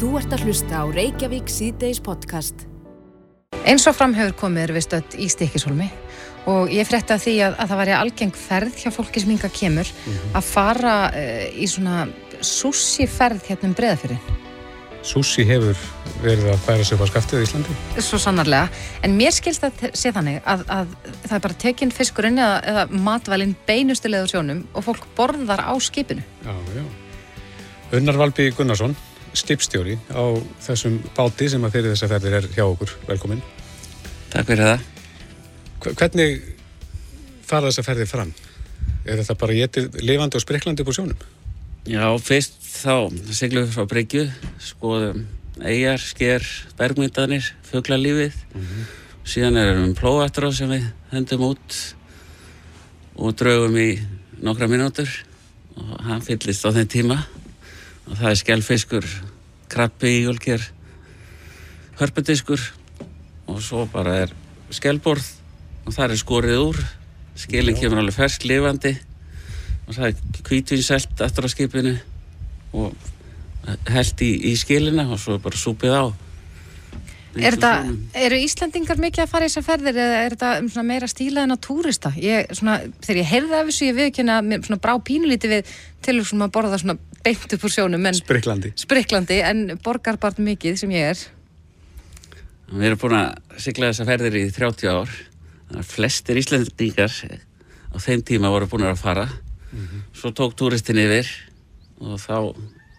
Þú ert að hlusta á Reykjavík síðdeis podcast. Eins og framhefur komið er við stödd í Stikisholmi og ég frétta því að, að það væri algeng ferð hjá fólki sem hinga kemur að fara uh, í svona sushi ferð hérna um breðafyrinn. Sushi hefur verið að færa sig upp á skaftið í Íslandi. Svo sannarlega. En mér skilst að sé þannig að, að það er bara tekinn fiskurinn eða, eða matvælinn beinustilega á sjónum og fólk borðar á skipinu. Já, já. Unnar Valby Gunnarsson, skipstjóri á þessum báti sem að fyrir þessa ferðir er hjá okkur. Velkomin. Takk fyrir það. Hvernig fara þessa ferðir fram? Er þetta bara getið lifandi og spriklandi upp á sjónum? Já, fyrst þá siglum við frá Bryggju, skoðum eigjar, sker, bergmyndanir, fuglalífið. Síðan erum við plóættur sem við hendum út og draugum í nokkra mínútur og hann fyllist á þeim tíma það er skellfiskur, krabbi, ígulker, hörpudiskur og svo bara er skellborð og það er skorið úr, skilin kemur alveg fersk, lifandi. Og það er hvítvinselt aftur á skipinu og held í, í skilina og svo er bara súpið á Er þetta, eru Íslandingar mikið að fara í þessar ferðir eða er þetta um meira stíla en að túrista? Ég, svona, þegar ég heyrði af þessu, ég viðkynna mér brá pínulíti við til að borða svona beint upp úr sjónum en Spriklandi. spriklandi en borgar bara mikið sem ég er. Við erum búin að sigla þessa ferðir í 30 ár þannig að flestir Íslandingar á þeim tíma voru búin að fara svo tók túristin yfir og þá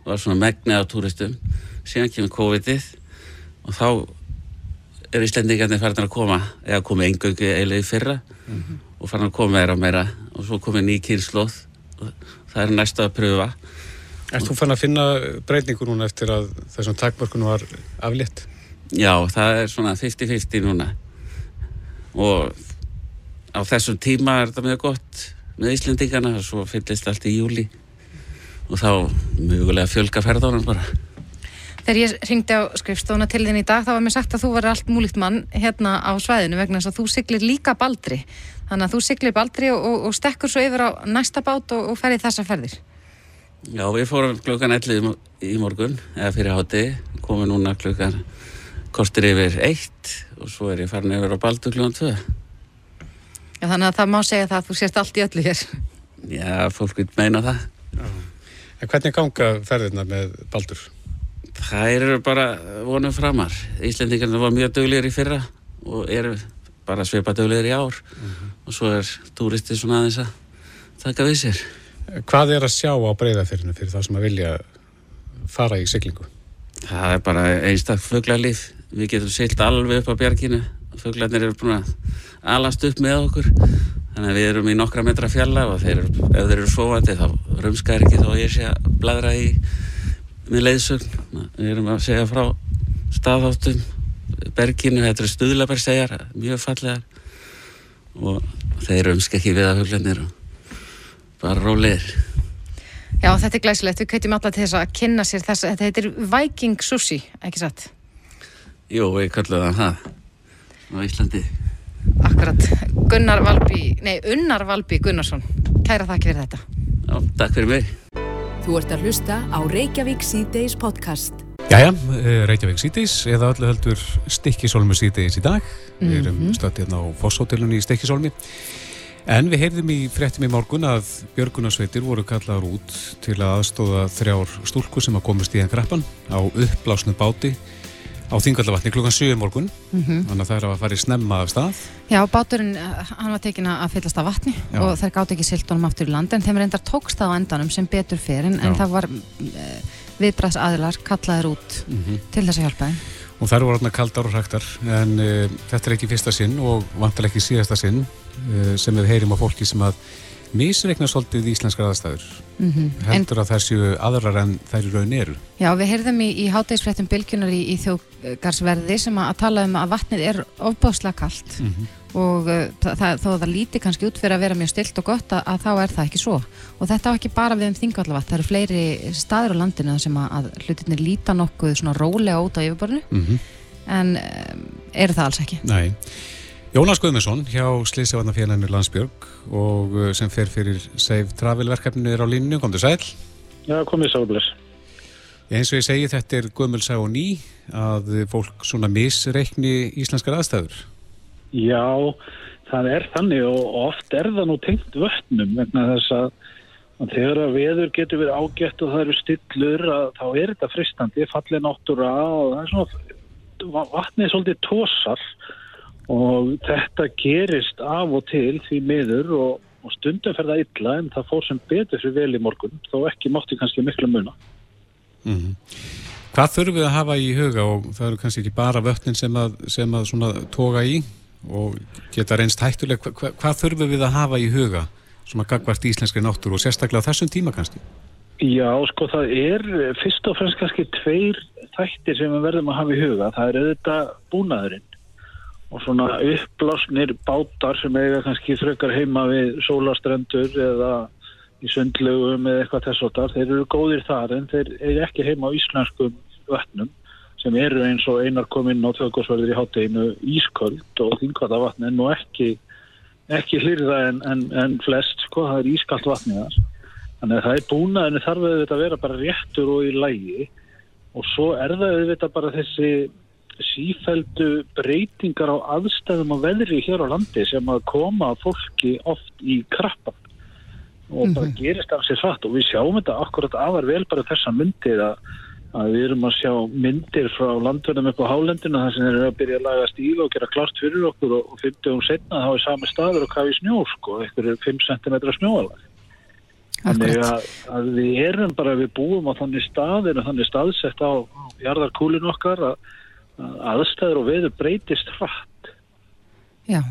var svona megnið af túristum síðan kemur COVID-ið og þá er Íslandingarnir farin að koma eða komið engöngu eiginlega í fyrra og farin að koma meira og meira og svo komið ný kynnslóð og það er næsta að pröfa Erst þú fann að finna breytingu núna eftir að þessum takmörkunum var aflétt? Já, það er svona 50-50 núna og á þessum tíma er þetta mjög gott með Íslendingana og svo fyllist allt í júli og þá mögulega fjölga ferðunum bara. Þegar ég ringdi á skrifstofuna til þinn í dag þá var mér sagt að þú verður allt múlíkt mann hérna á svæðinu vegna þess að þú siglir líka baldri. Þannig að þú siglir baldri og, og, og stekkur svo yfir á næsta bát og, og ferði þessa ferðir. Já, við fórum klukkan 11 í mo- í morgun eða fyrir hátti, komum núna klukkan kostir yfir 1 og svo er ég farin yfir á Baldur klukkan 2. Já, þannig að það má segja það að þú sést allt í öllu hér. Já, fólk vil meina það. En hvernig ganga ferðirna með Baldur? Það eru bara vonum framar. Íslendingarnir var mjög duglegir í fyrra og eru bara svipa duglegir í ár og svo er túristi svona aðeins að taka við sér. Hvað er að sjá á breyðafyrinu fyrir það sem að vilja fara í siglingu? Það er bara einstak fuglalíf. Við getum silt alveg upp á bjarginu. Fuglarnir eru búin að alast upp með okkur. Þannig að við erum í nokkra metra fjalla og þeir, eru- ef þeir eru svovandi þá rumskar ekki þó ég sé að bladra í með leiðsögn. Við erum að segja frá staðáttum, berginu, þetta eru stuðlabergsegjar, mjög fallegar og þeir rumska ekki við að fuglarnir og bara rólegir. Já, þetta er glæsilegt. Við kveitjum alla til þess að kynna sér þess að þetta heitir Viking Sushi, ekki satt? Jú, við kallum það það á Íslandi. Akkurat. Gunnar Valby, nei, Unnar Valby Gunnarsson. Kæra þakki fyrir þetta. Já, takk fyrir mig. Þú ert að hlusta á Reykjavík síðdeis podcast. Jæja, eh, Reykjavík síðdeis eða öllu heldur Stikkisólmu síðdeis í dag. Við erum stödd hérna á Fosshótelunni í Stikkisólmi. En við heyrðum í fréttum í morgun að Björgunarsveitir voru kallaður út til að aðstóða þrjár stúlkur sem að komast í enn grappan á uppblásnu báti á Þingallavatni klukkan 7 í morgun. Þannig að það er að fara í snemma af stað. Já, báturinn, eh, hann var tekin að fyllast af vatni Já. og þær gátt ekki silt honum aftur í land en þeim reyndar tókst það á endanum sem betur fyrir en, en það var uh, viðbræðs aðilar kallaðir út til þess að hjálpa þeim. Og þær voru hérna kaldar og hræktar en uh, þetta er ekki fyrsta sinn og vantar ekki síðasta sinn uh, sem við heyrim á fólki sem að misreikna svolítið íslenskar aðstæður. Mm Heldur að þær séu aðrar en þær í raun eru. Já, við heyrðum í, í hátegisfréttum bylgjunar í, í þjóðgarsverði sem að, að tala um að vatnið er ofbáslega kalt og uh, það, það, þó að það líti kannski út fyrir að vera mjög stilt og gott að, að þá er það ekki svo og þetta á ekki bara við um þingallavatn, það eru fleiri staður á landinu sem að, að hlutinir líta nokkuð svona rólega út á yfirborðinu Mm -hmm. en um, eru það alls ekki Nei. Jónas Guðmundsson hjá Slísavarnafélaginu Landsbjörg og uh, sem fer fyrir Save Travel verkefninu er á línu, komdu sæl. Já, komið sábless. Eins og ég segi þetta er gömulsá og ný að fólk svona misreikni íslenskar aðstæður. Já, það er þannig og oft er það nú tengt vötnum vegna þess að, þegar að veður getur verið ágætt og það eru stillur að, þá er þetta fristandi, fallið náttúra og það er svona vatnið er svolítið tósar og þetta gerist af og til því miður og, og stundum fer það illa en það fór sem betur fyrir vel í morgun þó ekki mátti kannski miklu muna. Mm -hmm. Hvað þurfum við að hafa í huga og það eru kannski ekki bara vötnin sem að, sem að toga í og geta reynst hættuleg Hva, hvað þurfum við að hafa í huga sem að gagvart íslenski náttúru og sérstaklega þessum tíma kannski? Já, sko það er fyrst og fremst kannski tveir þættir sem við verðum að hafa í huga það er auðvitað búnaðurinn og svona uppblásnir bátar sem eiga kannski þrökar heima við sólastrendur eða í sundlegum eða eitthvað þessotar, þeir eru góðir þar en þeir eru ekki heima á íslenskum vötnum sem eru eins og einar kominn á þjóðgóðsverðir í hátteginu ísköld og þingvata vatn en nú ekki, ekki hlýrða en, en, en flest, sko, það er ískalt vatnið þar. Þannig að það er búnaðinu þarf auðvitað að vera bara réttur og í lægi og svo er það auðvitað bara þessi sífældu breytingar á aðstæðum og veðri hér á landi sem að koma fólki oft í krappan. Og bara mm -hmm. gerist af sér satt og við sjáum þetta akkurat aðar vel bara þessa myndir að, að við erum að sjá myndir frá landverðum upp á hálendinu þar sem þeir eru að byrja að laga stíl og gera klart fyrir okkur og, og 50 um setna þá er sami staður og kafi snjó sko, eitthvað er 5 cm snjóalag þannig að, að við erum bara, við búum á þannig staðir og þannig staðsett á, á jarðarkúlin okkar að aðstæður og veður breytist hratt Já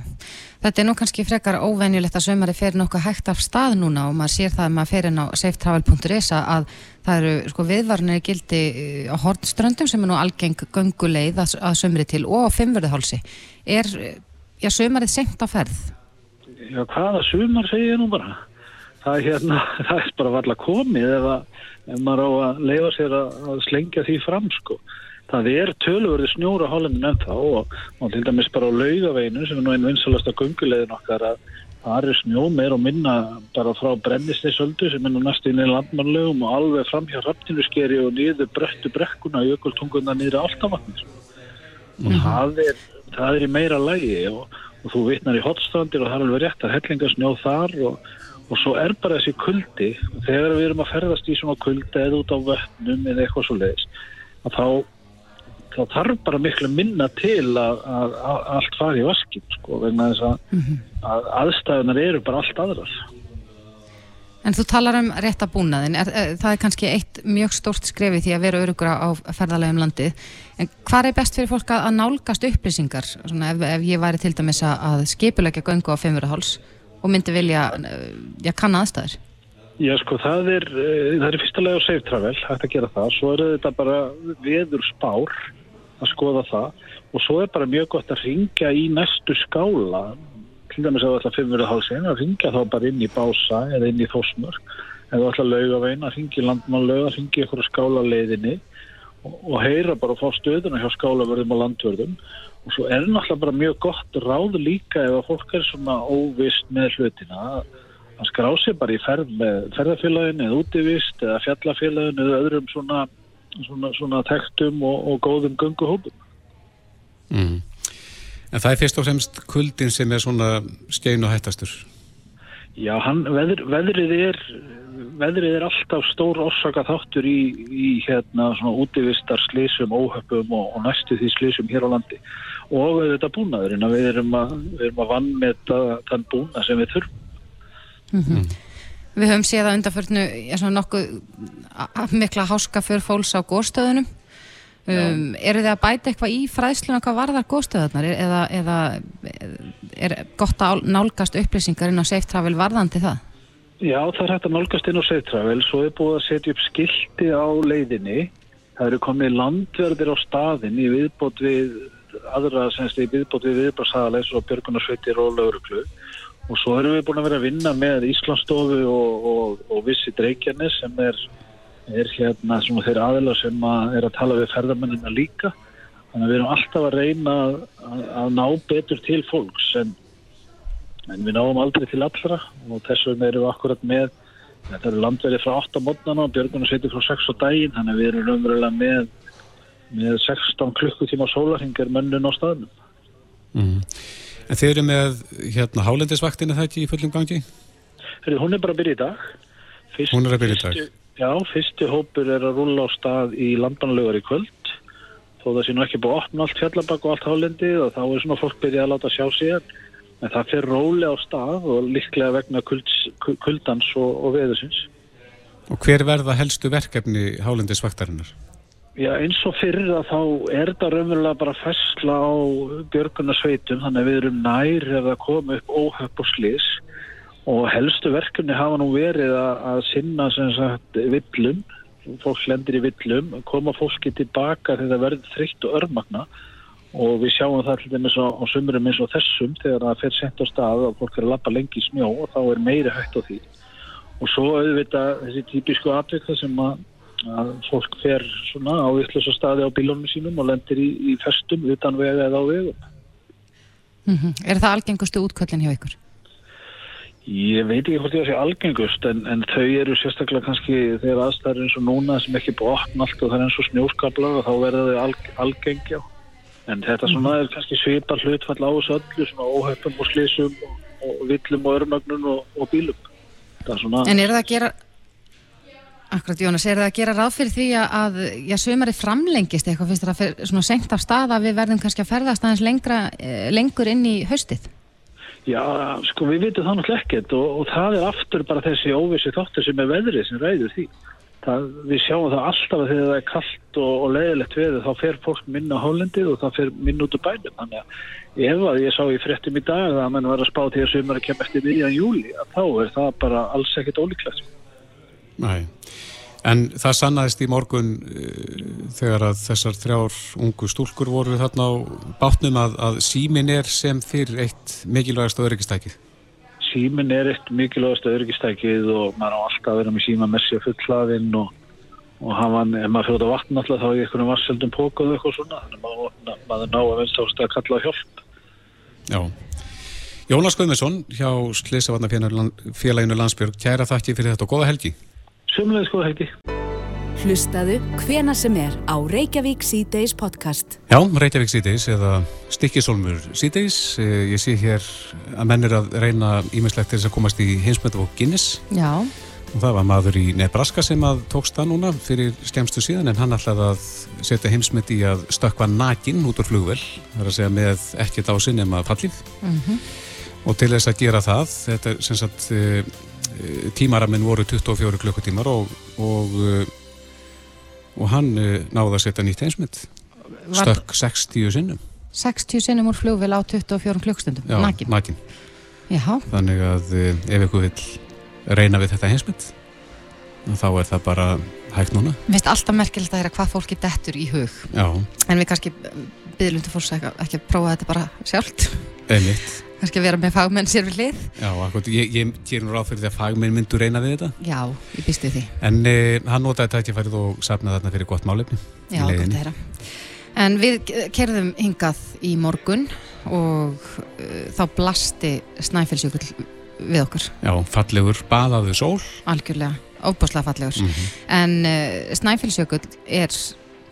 Þetta er nú kannski frekar óvenjulegt að sömari fer nokkuð hægt af stað núna og maður sér það að maður fer inn á safetravel.is að það eru sko viðvarnir gildi eh, á hortströndum sem er nú algeng gönguleið að, að sömri til og á fimmverðuhálsi. Er, já, sömarið senkt á ferð? Já, hvaða sömar segir ég nú bara? Það er hérna, það er bara varla komið ef, að, ef maður á að leifa sér að, að slengja því fram sko það er tölurverði snjóra hálendin ennþá og, og til dæmis bara á laugaveginu sem er nú einn vinsalasta gungulegin okkar að það er snjó meir og minna bara frá brennisleisöldu sem er nú næstu inn í landmannlegum og alveg fram hjá rapptinuskeri og niður brettu brekkuna í ökultunguna niður alltavatnir og það, er, það er í meira lægi og, og þú vitnar í hotstrandir og það er alveg rétt að hellingasnjó þar og, og svo er bara þessi kuldi. Og þegar við erum að ferðast í svona kuldi eða út á vötnum eða eitthvað svo leiðis að þá þá þarf bara miklu minna til að, að, að allt fari í vaskin sko, vegna þess að, mm -hmm. að aðstæðunar eru bara allt aðras En þú talar um réttabúnaðin er, er, það er kannski eitt mjög stórt skrefi því að vera örugur á ferðarlegum landið. En hvað er best fyrir fólk að nálgast upplýsingar? Svona, ef, ef ég væri til dæmis að skipulegja göngu á Femuraháls og myndi vilja já, kann aðstæður. Já sko það er, það er fyrstulega á Safe Travel, hægt að gera það, svo er þetta bara veður spár að skoða það. Og svo er bara mjög gott að ringja í næstu skála. Til dæmis að það ætla að fimmverða hálsinn að ringja þá bara inn í bása eða inn í þósmörk eða ætla að lauga veina, að ringja í landmannlauga að ringja í eitthvað skála leiðinni og, og heyra bara og fá stöðuna hjá skálavörðum og landvörðum. Og svo er náttúrulega bara mjög gott ráð líka ef að fólk er svona óvist með hlutina. Að skrá sig bara í ferð með ferðarfélagin eða útivist eða fjallafélagin eða öðrum svona svona, svona tektum og, og góðum gunguhópum. Mm. En það er fyrst og fremst kuldin sem er svona skein og hættastur? Já, hann, veður, veðrið er veðrið er alltaf stór orsaka þáttur í, í hérna svona útivistar slísum, óhöpum og, og næstu því slísum hér á landi og þetta búnaðurinn að við erum að, við erum að vann með þann búna sem við þurfum. Mm -hmm. Við höfum séð að undarförnu nokkuð mikla háska fyrir fólks á góðstöðunum. Um, eru þið að bæta eitthvað í fræðsluna hvað varðar góðstöðunar eða, eða er gott að nálgast upplýsingar inn á Safe Travel varðandi það? Já, það er hægt að nálgast inn á Safe Travel. Svo er búið að setja upp skildi á leiðinni. Það eru komið landverðir á staðin í viðbót við aðra semst í viðbót við viðbótsaðalegs og björgunarsveitir og lauruglu og svo erum við búin að vera að vinna með Íslandsstofu og, og, og Vissi Dreikjarnis sem er, er hérna svona þeirra aðila sem að er að tala við ferðarmennina líka þannig að við erum alltaf að reyna að, að ná betur til fólks en, en við náum aldrei til allra og þess vegna erum við akkurat með Þetta eru landverið frá 8 mótnana og björgunarsveitir frá 6 á daginn, þannig að við erum raunverulega með, með 16 klukkutíma sólarhingar mönnun á staðnum. Mm. En þeir eru með hérna hálendisvaktin er það ekki í fullum gangi? Hörru, hún er bara að byrja í dag. Fyrst, Hún er að byrja í dag. fyrstu- Já, fyrsti hópur er að rúlla á stað í landbanalögar í kvöld. Þó það sé nú ekki búið að opna allt fjallabak og allt hálendið og þá er svona fólk byrjað að láta sjá sig. En það fer róli á stað og líklega vegna kulds, kuldans og, og veðusins. Og hver verða helstu verkefni hálendisvaktarinnar? Já, eins og fyrir að þá er þetta raunverulega bara fæsla á björgunarsveitum, þannig að við erum nær ef það kom upp óhöpp og slis og helstu verkefni hafa nú verið að, að sinna sem sagt villum, fólk lendir í villum, koma fólki tilbaka þegar það verður þreytt og örmagna. Og við sjáum það til dæmis á, á sumurum eins og þessum þegar það fer sent á stað og fólk er að lappa lengi í snjó og þá er meiri hægt á því. Og svo auðvitað þessi típisku það sem að að fólk fer svona á vittlösa staði á bílónum sínum og lendir í, í festum utan vega eða á vegum. Mm Er það algengustu útköllin hjá ykkur? Ég veit ekki hvort ég að sé algengust en, en þau eru sérstaklega kannski þegar aðstæður eins og núna sem ekki opna allt og það er eins og snjóskablar og þá verða þau alg, algengja. En þetta svona er kannski svipar hlutfall á þessu öllu svona óhöfum og slísum og, og villum og örmögnun og, og bílum. Er svona... En eru það að gera Akkurat Jónas, er það að gera ráð fyrir því að, já, sömari framlengist eitthvað finnst það að svona senkt af stað að við verðum kannski að ferðast aðeins lengra, eh, lengur inn í haustið? Já, sko við vitum það náttúrulega ekkert og, og það er aftur bara þessi óvissi þáttur sem er veðrið sem ræður því. Það, við sjáum það alltaf að þegar það er kallt og, og leiðilegt veður þá fer fólk minna á hálendið og það fer minna út úr bænum. Þannig að ef að ég sá í frettum í dag að mann var að spá til að sömur að kemja eftir miðjan júli þá er það bara alls ekkert ólíklegt. Nei. En það sannaðist í morgun uh, þegar að þessar þrjár ungu stúlkur voru þarna á bátnum að, að símin er sem fyrir eitt mikilvægast öðryggistækið. Símin er eitt mikilvægast öðryggistækið og maður á alltaf að vera með síma með sér fullhlaðinn og, og hafa ef maður fyrir út á vatn alltaf þá er einhvern vassöldum pókuð eitthvað svona þannig að maður, maður ná að venst ást að kalla hjálp. Já. Jónas Guðmesson hjá Slisavatnafélaginu Landsbjörg, kæra þakki fyrir þetta og góða helgi. Sumlega sko helgi. Hlustaðu hvena sem er á Reykjavík C-Days podcast. Já, Reykjavík síðdeis eða Stikkisólmur síðdeis. Eh, Ég sé hér að menn er að reyna ímislegt til þess að komast í heimsmyndu og Guinness Já, og það var maður í Nebraska sem að tókst það núna fyrir skemmstu síðan en hann ætlaði að setja heimsmynd í að stökkva nakin út úr flugvel, það er að segja með ekkert á sinni nema fallið og til þess að gera það, þetta er sem sagt uh, tímaraminn voru 24 klukkutímar og, og, uh, og hann uh, náði að setja nýtt heimsmynd, stökk 60 sinnum, 60 sinnum úr flugvél á 24 klukkstundum, já, nakin. nakin. Þannig að ef ykkur vill reyna við þetta heimsmynd þá er það bara hægt núna mér finnst alltaf merkilegt að heyra hvað fólki dettur í hug. já, En við kannski byggðum til fólks ekki að prófa þetta bara sjálft. einmitt kannski að vera með fagmenn sér við hlið. Já, akkur, ég, ég ger nú ráð fyrir því að fagminn myndu reyna við þetta Já, ég býst við því. en uh, hann notaði tækifærið og safnaði þarna fyrir gott málefni Já, gott að heyra. En við kerðum hingað í morgun og uh, þá blasti Snæfellsjökull við okkur, Já, fallegur, baðaðu sól algjörlega, óbáslega fallegur. mm En uh, Snæfellsjökull er,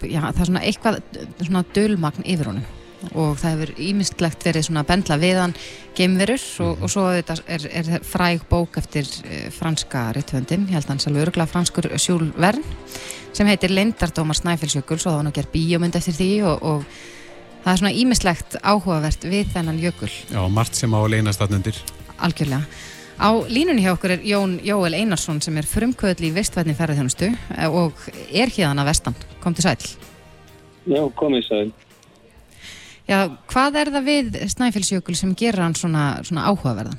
já, það er svona eitthvað svona dölmagn yfir honum og það hefur ímyndslegt verið svona að bendla við hann geimverur og, og svo þetta er, er fræg bók eftir uh, franska rithöndin, ég held hans alveg örgulega franskur Sjúl Vern sem heitir Lindardómar Snæfellsjökuls og það var nú gerð bíómynd eftir því og, og það er svona ímyndslegt áhugavert við þennan jökul Já, margt sem á að leynast þarna undir algjörlega. Á línunni hjá okkur er Jón Jóel Einarsson sem er frumkvöðl í vistvætni ferðarþjónustu eh, og er hérna að vestan. Kom til sæl. Já, komið sæl. Já, hvað er það við Snæfellsjökul sem gerir hann svona, svona áhugaverðan?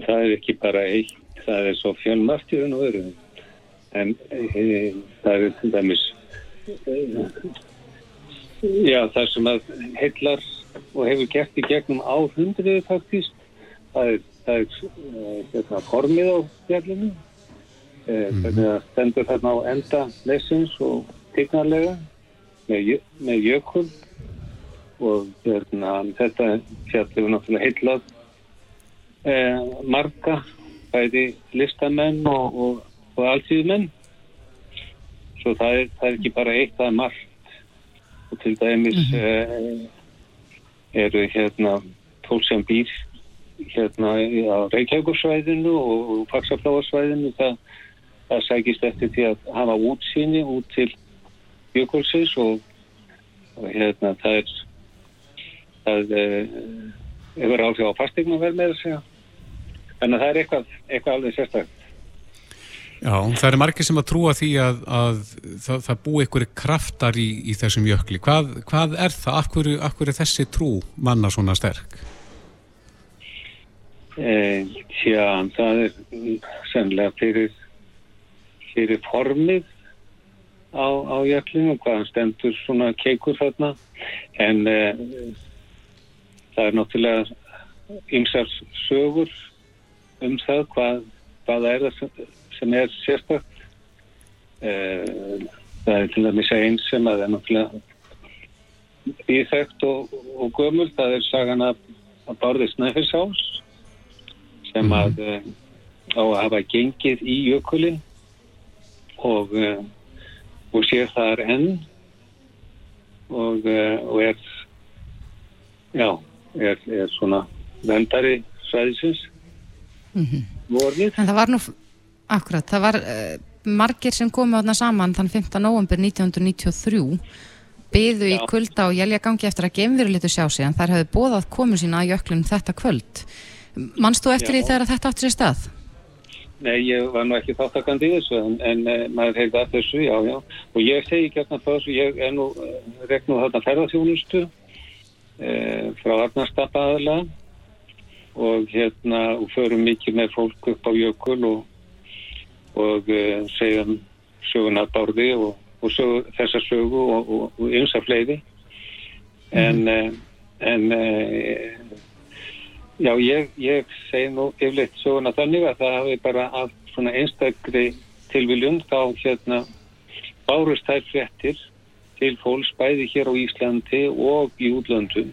Það er ekki bara eitt, það er svo fjölmart í raun og veru. En e, það er til dæmis, e, já, það sem að heillar og hefur gert í gegnum áhundriðu faktíst, það er, það er e, hérna, formið á fjallinu, e, hvernig það stendur þarna á enda leysins og tignarlega með, með jökul og hérna, þetta fjall hefur náttúrulega heillað eh, marga bæði listamenn og, og, og alltíðmenn. Svo það er, það er ekki bara eitt, það er margt. Og til dæmis mm -hmm. eru hérna fólk sem býr hérna á Reykjavíkursvæðinu og Faxafláarsvæðinu það, það sækist eftir því að hafa útsýni út til jökulsins og, og hérna það er það er hefur áhrif á fastegnaverð með þess að þannig að það er eitthvað, eitthvað alveg sérstaklega. Já, það er margir sem að trúa því að, að það, það bú einhverju kraftar í, í þessum jökli. Hvað, hvað er það? Akkur, akkur er þessi trú manna svona sterk? Eh, já, það er sennilega fyrir, fyrir formið á, á jöklinu, hvaðan stendur svona keikur þarna, en eh, það er náttúrulega ymsar sögur um það hvað, hvað er það sem er sérstakt. Eh, það er til dæmis einn sem að er náttúrulega íþægt og, og gömul. Það er sagan að, að Bárði Snæfisás sem að mm. á að hafa gengið í jökulin og uh, og sér það er enn. Og, uh, og er já, er, er svona vendari svæðisins mm -hmm. En það var nú akkurat, það var uh, margir sem komu átna saman þann 5. november 1993 byðu í kvölda og jælja gangi eftir að gemveru litur sjá sig en þær hefði bóðað komu sína að jöklunum þetta kvöld Manst þú eftir já. því þegar þetta átti sér stað? Nei, ég var nú ekki þáttakandi í þessu en, en uh, maður heyrði að þessu, já, já og ég segi ekki hérna þá þessu, ég er nú uh, rekn og þarna ferðarþjónustu uh, frá Arnarstappa aðalega og hérna og förum mikið með fólk upp á jökul og, og uh, segjum söguna bárði og, og sög, þessa sögu og, og ymsa fleiði en mm. en já ég, ég segi nú yfirleitt söguna þannig að það hafi bara af svona einstakri tilviljum þá hérna bárust þær frettir til fólks bæði hér á Íslandi og í útlöndum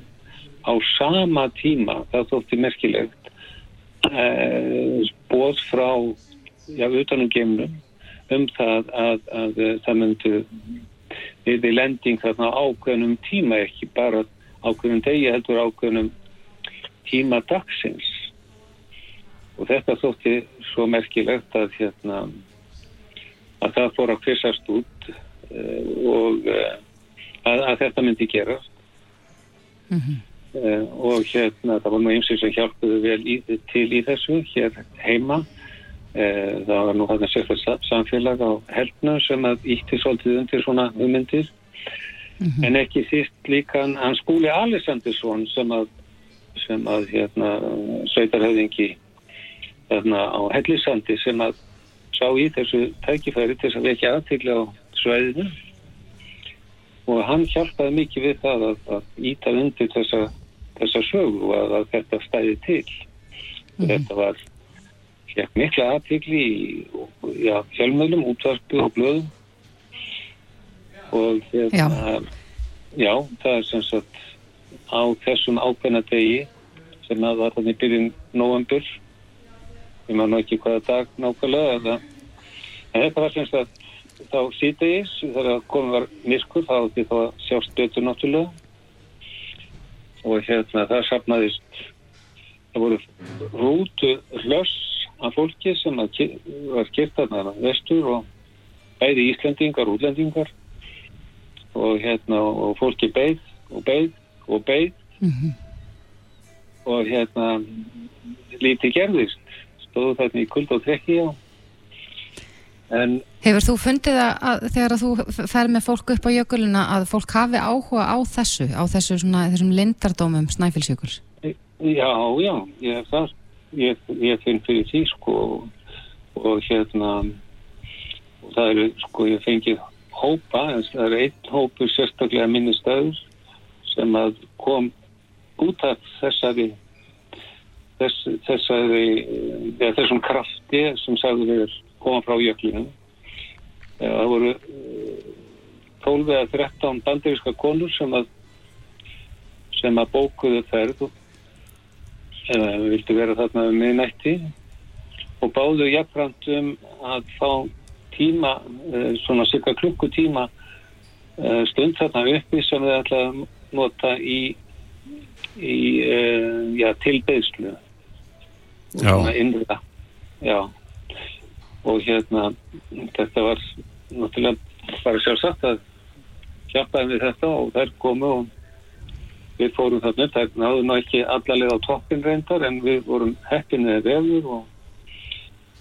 á sama tíma, það þótti merkilegt, eh, bóð frá, já, utanum geimnum um það að, að, að það myndi við lending þarna ákveðnum tíma ekki bara ákveðnum degi heldur ákveðnum tíma dagsins. Og þetta þótti svo merkilegt að hérna að það fór að kvissast út og uh, að, að þetta myndi gerast mm -hmm. Og hérna það var nú einsins sem hjálpuðu vel í, til í þessu hér heima það var nú að segja samfélag á helnu sem að ítti svolítið undir svona ummyndir mm -hmm. en ekki síst líka hann skúli Alessandursson sem að sem að hérna sveitarhauðingi þarna á hellisandi sem að sá í þessu tækifæri til þess að vekja aðtýrlega á sveiðinu og hann hjálpaði mikið við það að, að íta undir þessa, þessa sögu að, að þetta stæði til. Mm. Þetta var mikla aðtíkli í fjölmjölum, útvarpu og blöðum og þetta, já. já, það er sem sagt á þessum ákveðna degi sem að var þannig byrjun november, ég maður ekki hvaða dag nákvæmlega, en þetta var sem sagt þá síðdeis þegar komið var miskur þá því þá sjást betur náttúrulega. Og hérna það sapnaðist það voru rútu hlöss af fólki sem var kert þarna vestur og bæði Íslandingar og útlendingar. Og hérna og fólki beigð og beigð og beigð mm -hmm. og hérna lítið gerðist. Stóðu þarna í kuld og trekki og En, Hefur þú fundið að, þegar að þú fer með fólk upp á jökulina að fólk hafi áhuga á þessu, á þessu svona, þessum lindardómum snæfilsjökuls? Já, já, ég, það, ég, ég finn fyrir því sko og hérna og það eru sko ég fengið hópa, það eru einn hópu sérstaklega minni stöður sem að kom út af þessari þess, þessari, ja, þessum krafti sem sagður við koma frá jöklinu. Eh, það voru 12 eh, eða 13 bandaríska konur sem að, sem að bókuðu ferð eða vildu vera þarna um miðnætti. Og báðu jafnframt um að fá tíma, uh, svona cirka klukkutíma uh, stund þarna uppi sem þið ætla að nota í, í já, tilbeðslu innra já og hérna þetta var náttúrulega bara sjálfsagt að hjálpaði við þetta og þær komu og við fórum þarna upp, það náðu ná ekki allalega á toppin reyndar en við vorum heppinni vefur og,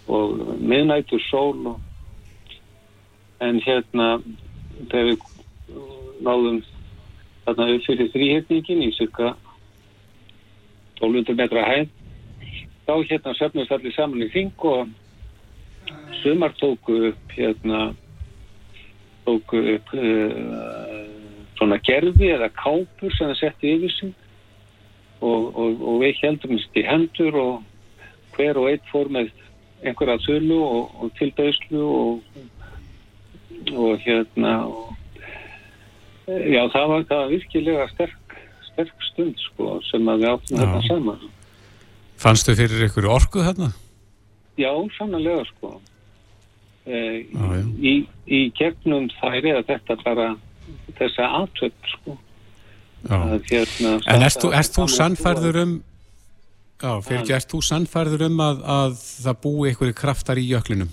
og miðnætur sól og, en hérna þegar við náðum þarna upp fyrir þrýhetningin í cirka 1200 metra hæð þá hérna söfnust allir saman í þing og sumar tóku upp hérna tóku upp uh, svona gerfi eða kápur sem það setti yfir sig og, og, og við heldum í hendur og hver og einn fór með einhverja þullu og, og tilbæðslu og, og hérna og, já það var, það var virkilega sterk, sterk stund sko sem að við áttum þetta saman Fannstu fyrir ykkur orku þarna? Já, sannlega sko. Já. í, í gegnum þær er þetta bara þessa aðtöpp sko. Hérna, En ert þú, ert þú sannfærður um Já, fyrir ekki, ert þú sannfærður um að, að það búi ykkur kraftar í jöklinum?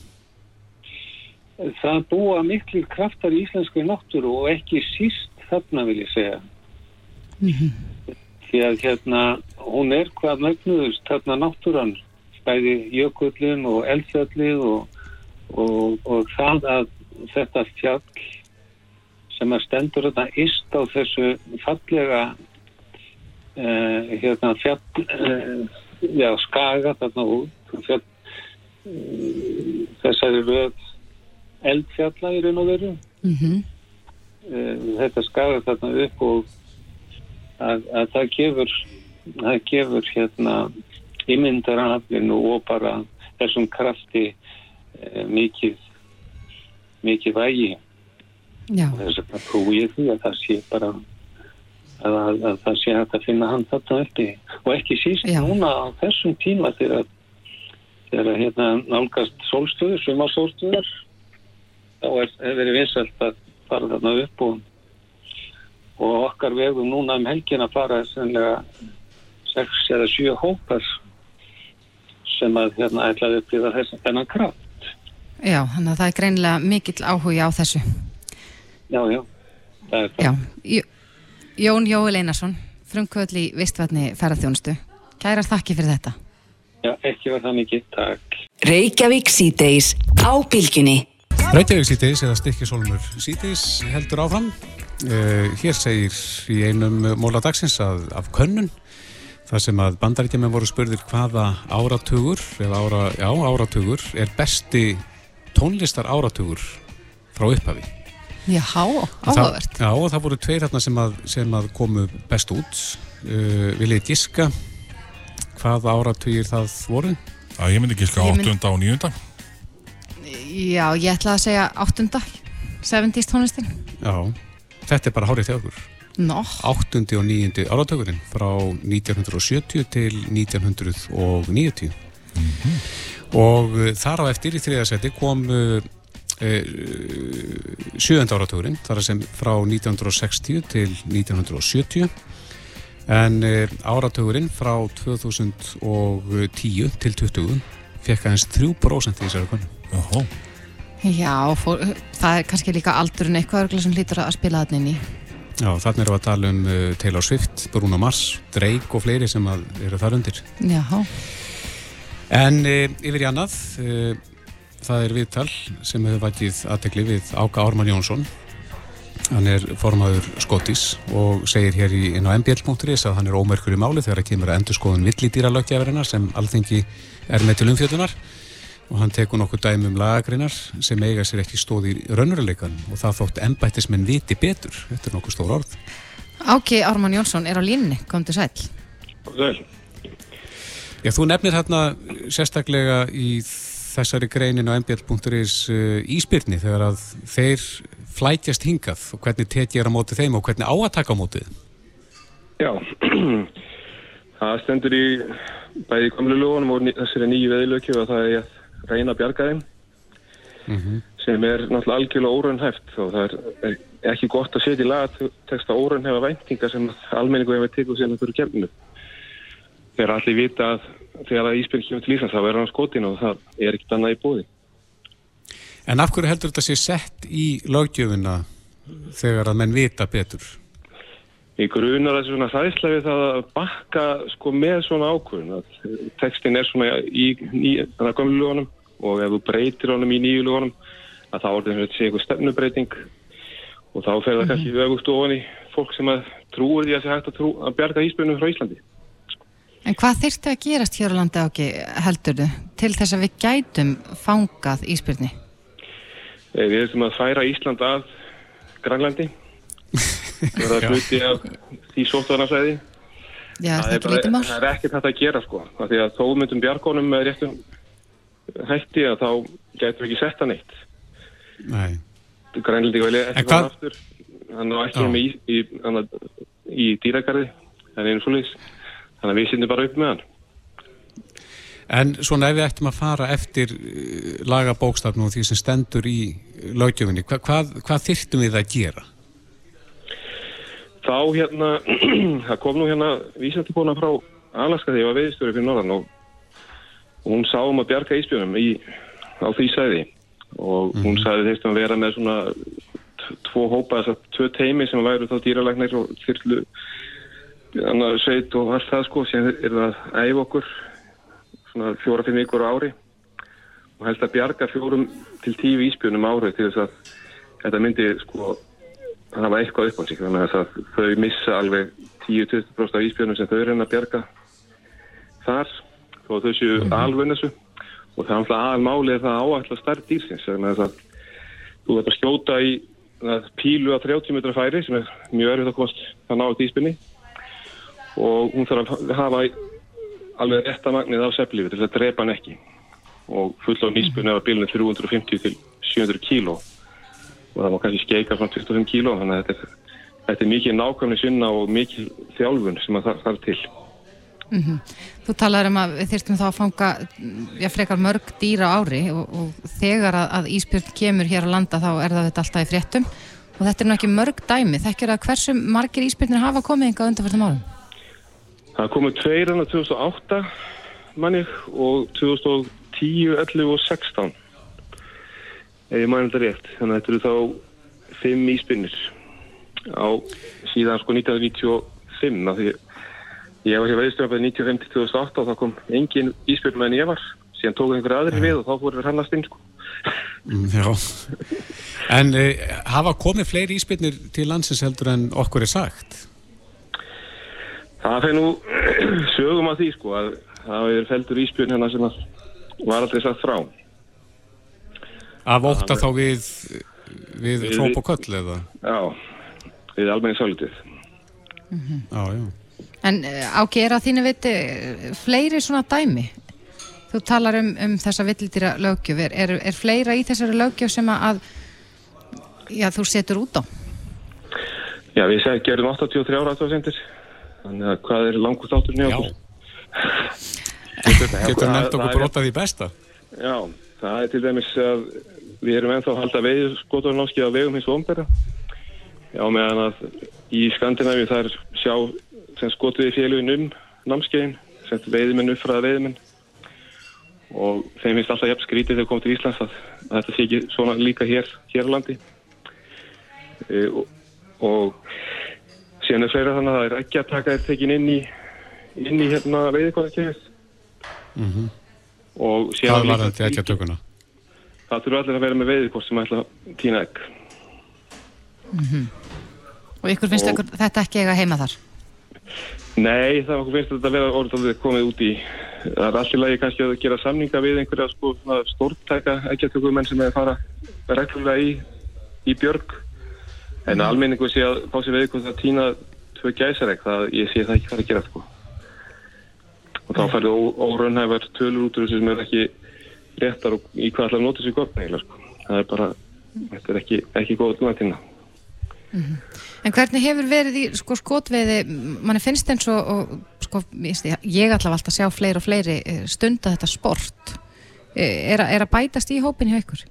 Það búa miklu kraftar í íslenskri náttúru og ekki síst þarna vil ég segja. Því að hérna, hún er hvað mögnuðust þarna náttúran, bæði jökullin og eldfjallið og, og, og það að þetta fjall sem að stendur þetta ist á þessu fallega uh, hérna fjall uh, já, skaga þarna út fjall, uh, þessari röð eldfjalla í raun og veru. Mm uh, þetta skaga þarna upp og að, að það gefur það gefur hérna ímyndaraflinu og bara þessum krafti mikið mikið vægi Já, og þess að trúi því að það sé bara að, að, að það sé hægt að finna hann þarna uppi og ekki síst Já. núna á þessum tíma þegar þegar hérna nálgast sólstöður, sumarsólstöður þá er, er verið vinsælt að fara þarna upp og, og okkar vegum núna um helgin að fara sennilega sex eða sjö hópar sem að hérna ætlaði upplifa þess þennan kraft. Já, þannig að það er greinilega mikill áhugi á þessu. Já, já, það er það. Já, Jón Jóel Einarsson, frumkvöld í Vistvatni ferðarþjónustu. Kærar þakki fyrir þetta. Já, ekki var það mikið, takk. Reykjavík síðdeis á bylginni. Reykjavík síðdeis eða stikkisólmur síðdeis heldur áfram. Uh, hér segir í einum móla dagsins að af könnun þar sem að bandaríkjaman voru spurðir hvaða áratugur, eða ára, já, áratugur er besti tónlistar áratugur frá upphafi. Já, áhugavert. Já, og það voru tveir hérna sem að, sem að komu best út. Uh, Viljið giska hvaða áratugir það voru? Já, ég myndi mynd- 8. og 9. Já, ég ætla að segja áttunda, 70s tónlistin. Já, þetta er bara hárið þjá okkur. Nó, 8. og 9. áratugurinn frá 1970 til 1990 og uh, þar á eftir í þriðasæti kom uh, uh, 7. áratugurinn þar sem frá 1960 til 1970 en uh, áratugurinn frá 2010 til 20 fekk aðeins 3% í þessari konu já, fór, það er kannski líka aldurinn eitthvað örgulega sem hlýtur að spila þarna inn í. Já, þannig erum við að tala um uh, Taylor Swift, Bruno Mars, Drake og fleiri sem að eru þar undir Já, En e, yfir í annað, e, það er viðtal sem hefur vakið aðtekli við Áka Ármann Jónsson. Hann er formaður Skotis og segir hér í, inn á mbl.is að hann er ómerkur í máli þegar það kemur að endur skoðun villidýra löggjafarinnar sem alþengi er með til umfjöldunar og hann tekur nokkuð dæmi um lagagreinar sem eiga sér ekki stóð í raunveruleikan og það þótt embættismenn viti betur. Þetta er nokkuð stór orð. Áki Ármann Jónsson er á línni, kom til sæl. Já, þú nefnir hérna sérstaklega í þessari greinin á mbl.is uh, íspyrni þegar að þeir flætjast hingað og hvernig tekið er á móti þeim og hvernig á að taka á mótið. Já, Það stendur í bæði gamlu lögunum og þessari nýju veðilökju að það er að reyna að bjarga þeim sem er náttúrulega algjörlega óraunhæft og það er, ekki gott að setja í lagateksta óraunhæfa væntingar sem almenningu hefur tekið síðan fyrir kemnu. Þegar allir vita að þegar að Ísbjörn kemur til Íslands þá verður hann skotin og það er ekkert annað í bóði. En af hverju heldur þetta sé sett í löggjöfina þegar að menn vita betur? Í grunar þessu svona hræðsla við það að bakka sko með svona ákvörðun að textin er svona í, í gömlu lögunum og ef þú breytir honum í nýju lögunum að þá er þetta sé eitthvað stefnubreiting og þá fer það kannski öfugt ofan í fólk sem að trúir því að sé hægt að, trú, að bjarga íspjörnum frá Íslandi. En hvað þyrfti að gerast hér á landi áki heldur þau til þess að við gætum fangað íspyrni? Eh, Við þurfum að færa Ísland að Grænlandi. Og það er hluti af því er það ekki bara- lítið mál? það er ekkert hægt að gera sko. Af því að þó myndum bjargónum með réttum hætti að þá gætum við ekki sett hann eitt. Nei. Grænlandi vilja ekki fara aftur. Hann á ekki með í, í, hann, í dýragarði en einu svoleiðis þannig að við sýndum bara upp með hann. En svona ef við ættum að fara eftir uh, lagabókstafn og því sem stendur í löggjöfinni, hva, hvað, hvað þyrftum við að gera? þá hérna það kom nú hérna vísendikona frá Alaska þegar ég var veiðstjóri fyrir norðan og og hún sá um að bjarga íspjörnum í, á því sæði og hún sagði þeirst að vera með svona tvo hópa, þess að tvö teimi sem væru þá dýralæknir og þyrlu annar sveit og allt það sko sem er það að æfa okkur svona fjóra-fimm vikur á ári. Og helst að bjarga fjórum til tíu íspjörnum árið til þess að þetta myndi sko hafa eitthvað upp á sig. Þannig að þau missa alveg 10-20% af íspjörnum sem þau reyna að bjarga þar þó að þau séu mm alveg þessu. Og það er alltaf aðalmálið það áætla stærð dýrsins þannig að þú veit að skjóta í að pílu að 30 metra færi sem er mjög erfitt að komast að ná í spinni og hún þarf að hafa alveg rétta magnið af seflífi til að drepa hann ekki. Og full á nýspunni af bílunni 350 til 700 kíló. Og það má kannski skeika frá 25 kíló þannig að þetta er, þetta er mikið nákvæmni sinna og mikið þjálfun sem að það þarf til. Þú talaður um að þyrstum þá að fanga já, frekar mörg dýra ári og, og þegar að, að íspjörn kemur hér á landa þá er það þetta alltaf í fréttum. Og þetta er nú ekki mörg dæmi. Þekkir að hversu margir íspjörnir hafa komið yngar undanfjörðum árum? Það komu tveir hann 2008 manni og 2010, 11 og 16 ef ég mæna þetta rétt þannig að þetta eru þá fimm íspinnir á síðan sko 1995 af því ég var hér veiðstjórnabæði 1995-2008 og þá kom engin íspinn með en ég var síðan tók einhver aðri við og þá fórum við hannast inn sko. Mm, já. En uh, hafa komið fleiri íspilnir til landsins heldur en okkur er sagt? Það fyrir nú sögum að því sko að það er feldur íspjörn hérna sem að var aldrei sagt frá Af ótta þá við, við Við- hróp og köll eða? Já, við almenni sálitið Já, já. En áki er að þínu viti eh, fleiri svona dæmi? Þú talar um, um þessa villidýra löggjöf, er, er, er fleira í þessari löggjöf sem að já, þú setur út á? Já, við seg, gerum 83 ára aðtöðasendir þannig að hvað er langur þátturinn í Já. okkur? Getur, nefnt okkur brotað í besta? Já, það er til dæmis að við erum ennþá að halda veið skotarnáskið á vegum hins ombera Já, meðan að í Skandinavíu það er sjá sem skotuði félugin um námskeiðin, sem veiðmenn uppfraða veiðmenn og þeim finnst alltaf jafn skrítið þegar komið til Íslands að, að þetta sé ekki svona líka hér, hér á landi e, og, og síðan er fleira þannig að það er ekki að taka þér tekin inn í inn í hérna veiðikvæðakefið Mm og síðan Hvað líka- var þetta ekki að tökuna? Það þurfa allir að vera með veiðikort sem ætla að týna egg. Og ykkur finnst Og- ykkur, þetta ekki eiga heima þar? Nei, það okkur finnst þetta að vera orðið komið út í. Það er allir lagi kannski að gera samninga við einhverja sko, stórtæka eggjatökumenn sem er að fara reglulega í, í björg. En mm. almenningu sé að fá sér veiðikort að týna tvö gæsaregg, það ég sé það ekki fara að gera sko. Og þá færðu óraunhæfar tölur út úr þessu sem er ekki réttar og í hvað að nota sér gott sko. Það er bara, þetta er ekki, ekki góð tíma. En hvernig hefur verið í sko, skotveiði, manni finnst eins og, og sko, ég, ætla alltaf að sjá fleiri og fleiri eh, stunda þetta sport Eh, er, að- er að bætast í hópin hjá ykkur?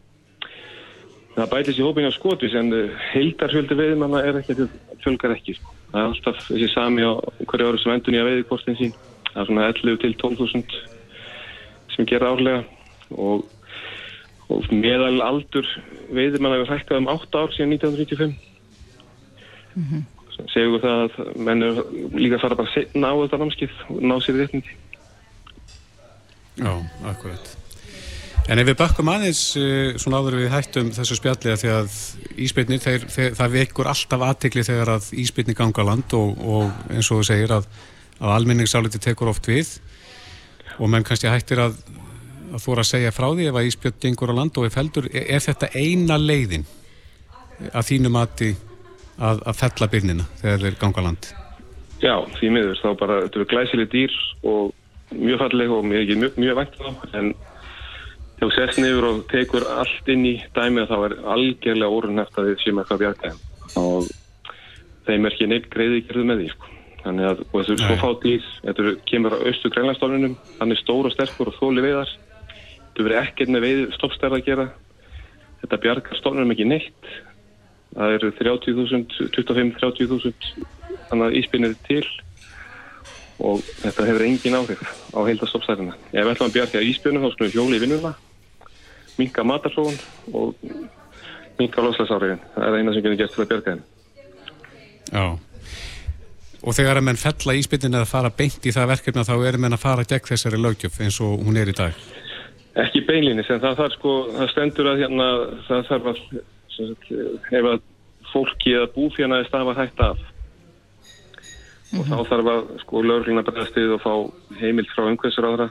Það bætist í hópinu á skotis en heildarfjöldi veiðmanna er ekki að fjölgar ekki. Sko. Það er alltaf þessi sami á hverju ári sem endur nýja veiðkortin sín. Það er svona 11 til 12.000 sem gera árlega og, og meðal aldur veiðmanna hefur hækkað um 8 ár síðan 1995. Mm Segur það að menn eru líka að fara bara setna á þetta námskið og ná sér réttindi. Já, akkurat. En ef við bakkum aðeins uh, svona áður við hættum þessu spjalli að því að íspilnir, þeir, þeir, það vekur alltaf aðtekli þegar að íspilnir ganga land og, og eins og þú segir að, að almenningsáliti tekur oft við og menn kannski hættir að, að þóra að segja frá því ef að íspiln gengur á land og er feldur, er, er þetta eina leiðin að þínu mati að, að fella byrnina þegar þeir ganga land? Já, því miður, þá bara, þetta eru glæsileg dýr og mjög falleg og mjög, mjög, mjög vænt þá, en þegar þú sest niður og tekur allt inn í dæmið þá er algjörlega orðunæft að þið séum eitthvað að bjarga þeim og þeim er ekki neitt greiði gerðu með því, sko. Þannig að, þessu er svo Nei. fá dýr, þetta kemur á austu grænlandstofnunum, hann er stór og sterkur og þóli veiðar, þetta verður ekkert með veið stoppstærð að gera, þetta bjargar stofnunum ekki neitt, það eru 30.000, 25-30.000 þannig að íspinnir til og þetta hefur engin áhrif á heildastoppstærðina. Ef við ætlum að bjarga íspjörnum þá skulum við hjóli í vinnuna, minka matarsóðun og minka loslæsáriðin. Það er eina sem getur gert til að bjarga þeim. Já. Og þegar að menn fella íspilnin eða fara beint í það verkefna þá er menn að fara gegn þessari lögjöf eins og hún er í dag. Ekki beinlínis, en það þarf sko, það stendur að hérna, það þarf að, að fólki eða búfjana er stafa hægt af og þá þarf að sko lögurluna bregðast við og fá heimild frá umhverfisur áðra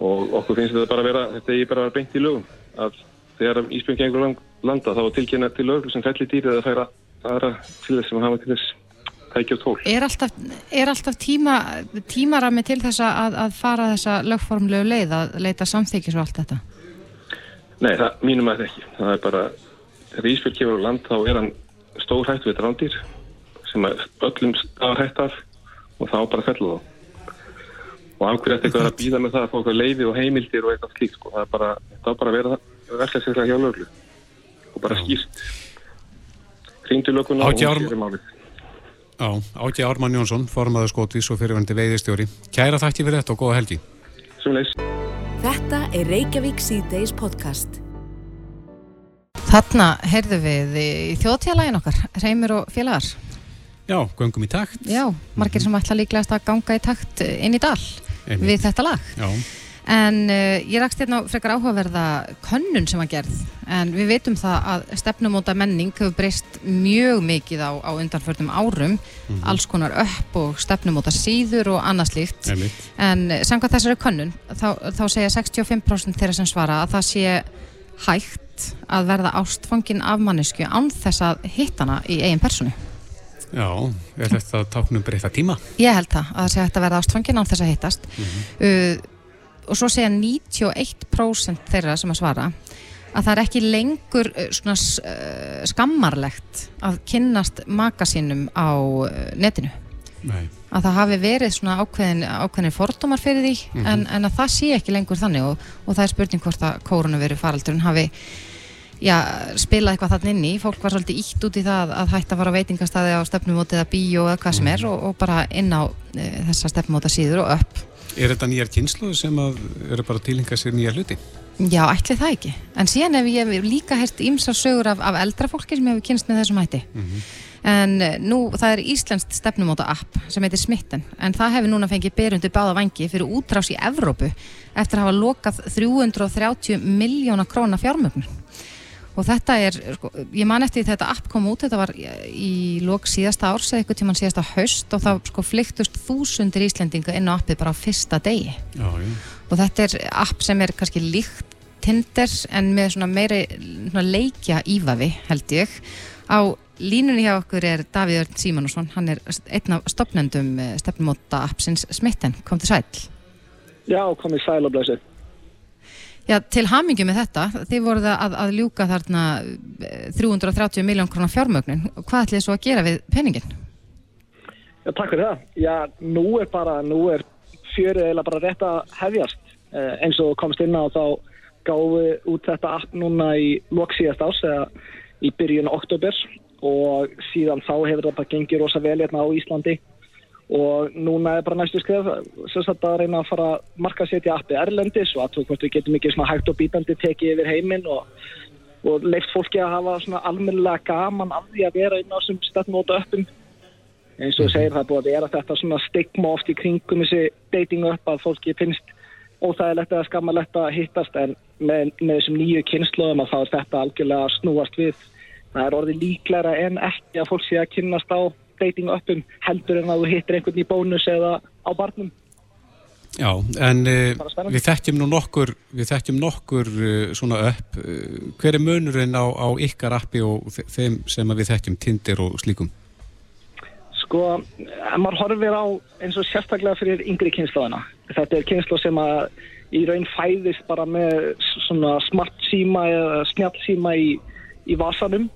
og okkur finnst þetta bara að vera, þetta er bara að beint í lögum að þegar Ísbjörn gengur lang- landa þá tilkynna til lögurlu sem fellir dýrið eða færa aðra til þess sem hafa til þess tækja tól. Er alltaf, er alltaf tíma, tímarami til þess að, að fara þessa lögformlegu leið að leita samþykis og allt þetta? Nei, það mínum að ekki. Það er bara, þegar Ísbjörn kemur á land þá er hann stór hættu við drándýr sem að öllum stafar hætt af og þá bara fellur þá. Og af hverju ætti eitthvað að býða með það að fá eitthvað leiði og heimildir og eitthvað slíkt sko. Það er bara, það er bara að vera verðlega sérslega hjá löglu og bara skýrt. Hringdu löguna og sér málið. Já, Áki Ármann Jónsson, formaður skotvís og fyrirvændi veiðistjóri. Kæra þakki fyrir þetta og góða helgi. Sumleis. Þetta er Reykjavík C-Days podcast. Þarna heyrðu við í þjóðtjálægin okkar, Reymur og félagar. Já, göngum í takt. Já, margir sem ætla líklegast að ganga í takt inn í dal Einmitt. við þetta lag. Já, En uh, ég rakst hérna frekar áhugaverða könnun sem að gerð en við veitum það að stefnumóta menning hefur breyst mjög mikið á, á undanförnum árum. Alls konar upp og stefnumóta síður og annað slíkt. En uh, samkvæmt þessari könnun þá, þá segja 65% þeirra sem svara að það sé hægt að verða ástfangin af mannesku án þess að hitta hana í eigin personu Já, er þetta táknum breyta tíma? Ég held það, að það sé að verða ástfangin án þess að hittast uh, og svo segja 91% þeirra sem að svara að það er ekki lengur uh, svona uh, skammarlegt að kynnast maka sínum á uh, netinu Nei. að það hafi verið svona ákveðin, ákveðin fordómar fyrir því en, en að það sé ekki lengur þannig og, og það er spurning hvort að koronaviru faraldurinn hafi já, spilað eitthvað þannig inn í fólk var svolítið ítt út í það að hætta að fara á veitingastæði á stefnumóti eða bíó eða hvað sem er og, og bara inn á e, þessa stefnumóta síður og upp Er þetta nýjar kynslu sem að eru bara að tilhinga sér nýjar hluti? Já, ætli það ekki. En síðan hef ég líka hert ímsar sögur af, af eldra fólki sem hefur kynst með þessum hætti. En eh, nú, það er Íslenskt stefnumóta app sem heitir Smitten, en það hefur núna fengið berundu báða vangi fyrir útrás í Evrópu eftir að hafa lokað 330 miljóna króna fjármögnun. Og þetta er, sko, ég man eftir því þetta app kom út, þetta var í lok síðasta árs eða eitthvað tíman síðasta haust og það sko flyktust þúsundir Íslendinga inn á appið bara á fyrsta degi. Já, já. og þetta er app sem er kannski líkt Tinder en með svona meiri svona leikja ívafi held ég. Á línunni hjá okkur er Davíð Örn Símanusson hann er einn af stopnendum stefnumóta appsins Smitten, kom til sæl Já, komið sæl og blessu. Já, til hamingju með þetta, þið voruð að, að ljúka þarna eh, 330 miljón krónar fjármögnun hvað ætlið svo að gera við peningin? Já, takk fyrir það. Já, nú er bara, nú er fjörið eiginlega bara rétt að hefjast. Eh, eins og komst inn á þá gáðu út þetta app núna í loksíðast ás eða í byrjun oktober og síðan þá hefur það bara gengið rosa vel hérna á Íslandi og núna er bara næstu sem sagt að reyna að fara að marka setja appi Erlendis og að við getum ekki hægt og bítandi tekið yfir heiminn og, og leift fólki að hafa svona almennilega gaman af því að vera inn á þessum stefnmóta öppum. Eins og segir það búið að vera þetta stigma oft í kringum þessi dating upp að fólki finnst óþægilegt eða skammalegt að hittast en með, með þessum nýju kynnslóðum að þá er þetta algjörlega snúast við. Það er orðið líklæra en ekki að fólk sé að kynnast á dating uppum heldur en að þú hittir einhvern í bónus eða á barnum Já, en uh, við þekkjum nú nokkur við þekkjum nokkur uh, svona upp uh, hver er munurinn á, á ykkar appi og þeim sem við þekkjum Tinder og slíkum? Sko, en maður horfir á eins og sérstaklega fyrir yngri kynnslóðina. Þetta er kynnslóð sem að í raun fæðist bara með svona smart síma eða snjátt síma í, í vasanum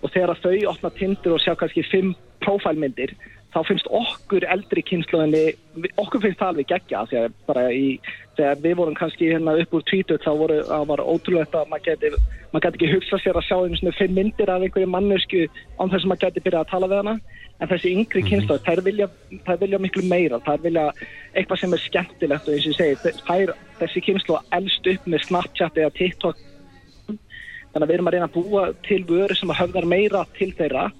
og þegar þau opna tindur og sjá kannski fimm profilmyndir þá finnst okkur eldri kynnslóðinni, okkur finnst það alveg gegja því að bara í, þegar við vorum kannski hérna upp úr tvítut þá voru, var ótrúlega að maður geti, maður geti ekki hugsað sér að sjá einu svona fimm myndir af einhverju mannesku án þess að maður geti byrjað að tala við hana. En þessi yngri mhm. kynnslóð, þær vilja, þær vilja miklu meira, þær vilja eitthvað sem er skemmtilegt og eins og ég segi, þær, þessi kynnslóð elst upp með Snapchat eða TikTok. Þannig að við erum að reyna að búa til vöru sem höfðar meira til þeirra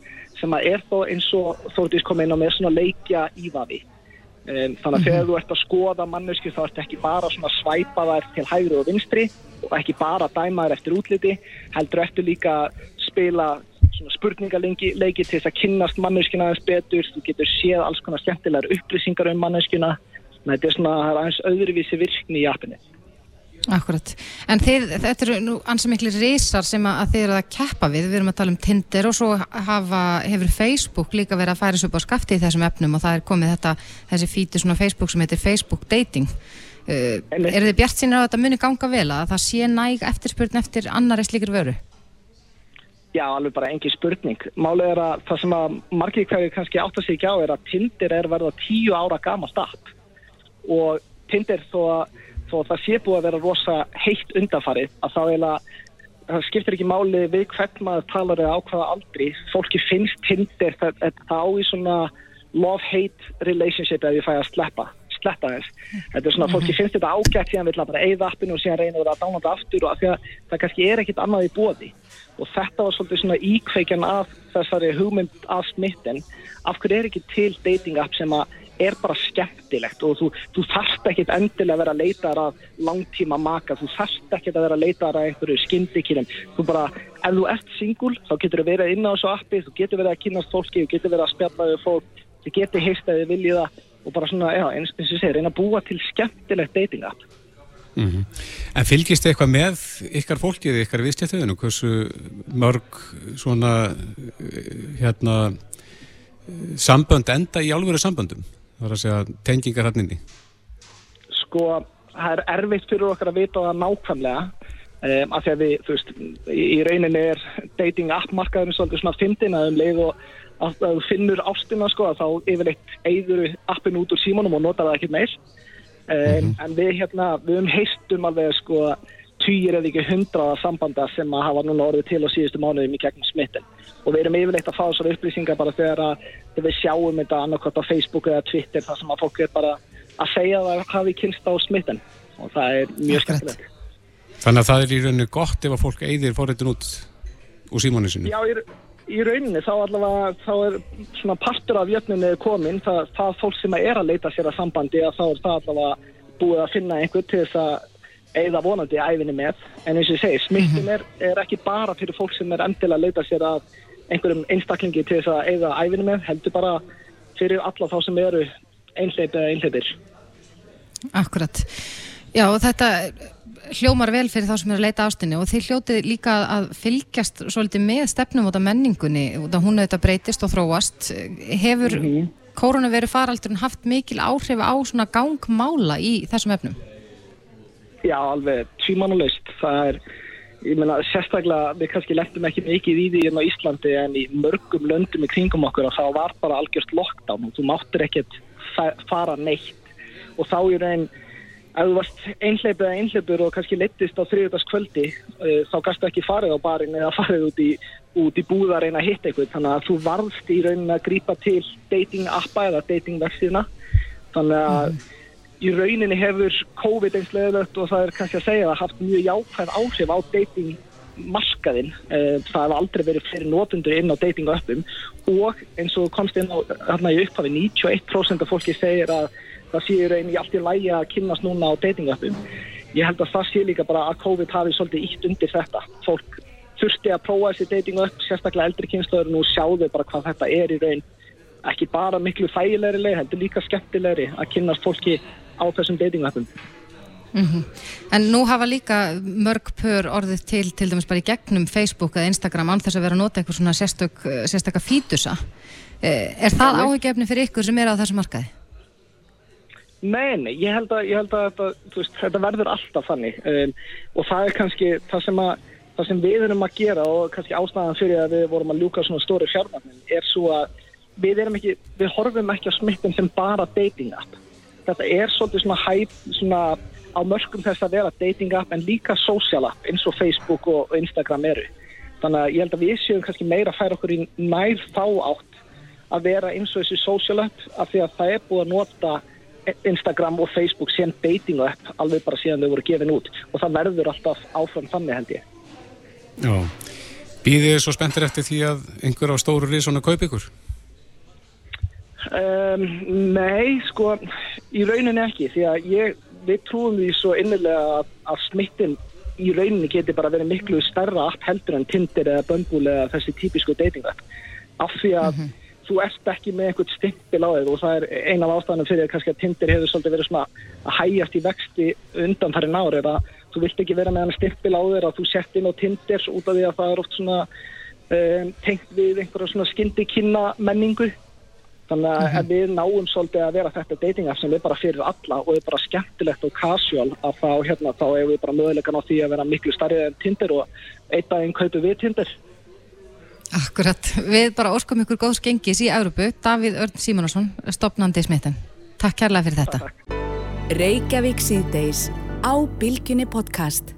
sem að er þó eins og þóttís komið inn á með svona leikja ívafi. Um, þannig að þegar mhm. þú ert að skoða mannesku þá ert ekki bara svona svæpa þær til hægri og vinstri og ekki bara dæma þær eftir útliti heldur eftir líka spila spurningalengi leiki til þess að kynnast manneskina aðeins betur, þú getur séð alls konar skemmtilegar upplýsingar um manneskina þetta er svona, aðeins öðruvísi virkni í appinu Akkurat, en þið, þetta eru nú ansið miklu reysar sem að þið eru að keppa við, við erum að tala um Tinder og svo hafa, hefur Facebook líka verið að færa svo upp á skafti í þessum efnum og það er komið þetta, þessi fíti svona Facebook sem heitir Facebook Dating. Uh, eru þið bjart sínir á að þetta muni ganga vel að það sé næg eftirspurn eftir annari slíkir vöru? Já, alveg bara engi spurning. Málið er að það sem að margir hverju kannski átt að segja ekki á er að Tinder er verða tíu ára gamalt app. Og Tinder þó að, þó að það sé búið að vera rosa heitt undanfarið að þá er að það skiptir ekki máli við hvern maður talar eða á hvaða aldri. Fólki finnst Tinder það, það á í svona love-hate relationship ef ég fæ að sleppa sletta þess. Þetta er svona, fólki mhm. finnst þetta ágætt síðan vil að bara eigða appinu og síðan reynir það að dána þetta aftur og að því að það kannski er ekkit annað í bóði og þetta var svolítið svona íkveikjan af þessari hugmynd af smittin af hverju er ekki til dating app sem að er bara skemmtilegt og þú, þú þarft ekkit endilega að vera að leita að langtíma maka, þú þarft ekkit að vera að leita að einhverju skyndikýrum þú bara, ef þú ert singul þá getur þú verið inn á þessu appi, þú getur verið að kynast fólki, þú getur verið að spjalla við fólk þú getur heist að þið viljiða og bara svona, já, eins og ég segir, reyna að búa til skemmtilegt dating app Mm -hmm. En fylgist þið eitthvað með ykkar fólkið, ykkar viðstjættuðinu? Hversu mörg svona hérna sambönd enda í álveru samböndum? Það er að segja tengingar hann inni. Sko, það er erfitt fyrir okkar að vita það nákvæmlega um, af því að við, þú veist, í rauninni er dating app markaðurinn svolítið svona fyndin að um leið og að þú finnur ástina sko að þá yfirleitt eigður appin út úr símanum og nota það ekki meir en, mm -hmm. en við hérna, við um heistum alveg sko týjir eða ekki hundraða sambanda sem að hafa núna orðið til á síðustu mánuðum í gegnum smittin og við erum yfirleitt að fá þessar upplýsingar bara þegar að við sjáum þetta annarkvæmt á Facebook eða Twitter þar sem að fólk er bara að segja að það hafi kynst á smittin. Og það er mjög skemmtilegt. Þannig að það er í rauninu gott ef að fólk eigðir forritin út úr símónu sinu Já, í, í rauninni þá allavega þá er svona partur af jöfnunni komin það, það fólk sem er að leita sér að sambandi að þá er það allavega búið að finna einhver til þess að eigða vonandi æfinni með. En eins og ég segi, smittin mhm. er, er ekki bara fyrir fólk sem er endilega að leita sér að einhverjum einstaklingi til þess að eigða æfinni með, heldur bara fyrir alla þá sem eru einhleipið eða einhleipir Akkurat Já, þetta hljómar vel fyrir þá sem er að leita ástinni og þið hljótið líka að fylgjast svolítið með stefnum út af menningunni út af hún auðvitað breytist og þróast hefur mm -hmm. koronaviru faraldurinn haft mikil áhrif á svona gangmála í þessum efnum? Já, alveg tvímanulegst það er ég meina sérstaklega við kannski lettum ekki mikið í því hérna á Íslandi en í mörgum löndum í kringum okkur og þá var bara algjörst lockdown og þú máttir ekkert fara neitt. Og þá í raun ef þú varst einhleipið eða einhleipur og kannski leittist á þriðjöldaskvöldi uh, þá gæstu ekki farið á barinn eða farið út í, út í búðar eina hitt eitthvað þannig að þú varst í raunin að grípa til dating appa eða dating vextina þannig að mm í rauninni hefur COVID eins leðilegt og það er kannski að segja að haft mjög jáfæð áhrif á datingmarkaðin. Eh, það hefur aldrei verið fyrir notundur inn á datingaöppum og eins og komst inn á hérna í upphafi 91% af fólki segir að það sé í rauninni allt í lægi að kynast núna á datingaöppum. Ég held að það sé líka bara að COVID hafi svolítið ítt undir þetta. Fólk þurfti að prófa þessi datingaöpp, sérstaklega eldri kynslaður og nú sjáðu bara hvað þetta er í raun ekki bara miklu þægilegri leið, heldur líka skemmtilegri að kynast fólki á þessum datingappum. Mm -hmm. En nú hafa líka mörg pör orðið til, til dæmis bara í gegnum Facebook eða Instagram án þess að vera að nota eitthvað svona sérstök, sérstöka fítusa. Eh, er það áhugjefni fyrir ykkur sem er á þessu markaði? Nei, nei, ég held að, ég held að þetta, veist, þetta verður alltaf þannig um, og það er kannski það sem, að, það sem við erum að gera og kannski ástæðan fyrir að við vorum að ljúka svona stóri fjármagnin er svo að við, ekki, við horfum ekki á smittum sem bara dating app þetta er svolítið svona hæp svona á mörgum þess að vera dating app en líka social app eins og Facebook og Instagram eru. Þannig að ég held að við séum kannski meira að færa okkur í nær þá átt að vera eins og þessi social app af því að það er búið að nota Instagram og Facebook sem dating app alveg bara síðan þau voru gefin út og það verður alltaf áfram þannig held ég. Já, býðið þið svo spenntir eftir því að einhver á stóru riðsona kaup ykkur? Um, nei, sko, í rauninni ekki, því að ég, við trúum því svo innilega að, að smittin í rauninni geti bara verið miklu starra app heldur en Tinder eða Bumble eða þessi típisku dating app. Af því að mm -hmm. þú ert ekki með einhvert stimpil á þig og það er eina af ástæðanum fyrir að kannski að Tinder hefur svolítið verið svona að hægjast í vexti undan þar en ári eða þú vilt ekki vera með hann stimpil á þig að þú sett inn á Tinder út af því að það er oft svona um, tengt við einhverja svona skyndikynna menningu Þannig að mm -hmm. við náum svolítið að vera þetta dating app sem er bara fyrir alla og er bara skemmtilegt og casual að þá hérna þá hefur við bara mögulegan á því að vera miklu starrið en Tinder og eitt af einn kaupu við Tinder. Akkurat. Við bara óskum ykkur góðs gengis í Európu. Davíð Örn Símonasson, stopnandi smittan. Takk kærlega fyrir þetta. Reykjavík síðdeis á Bilginni podcast.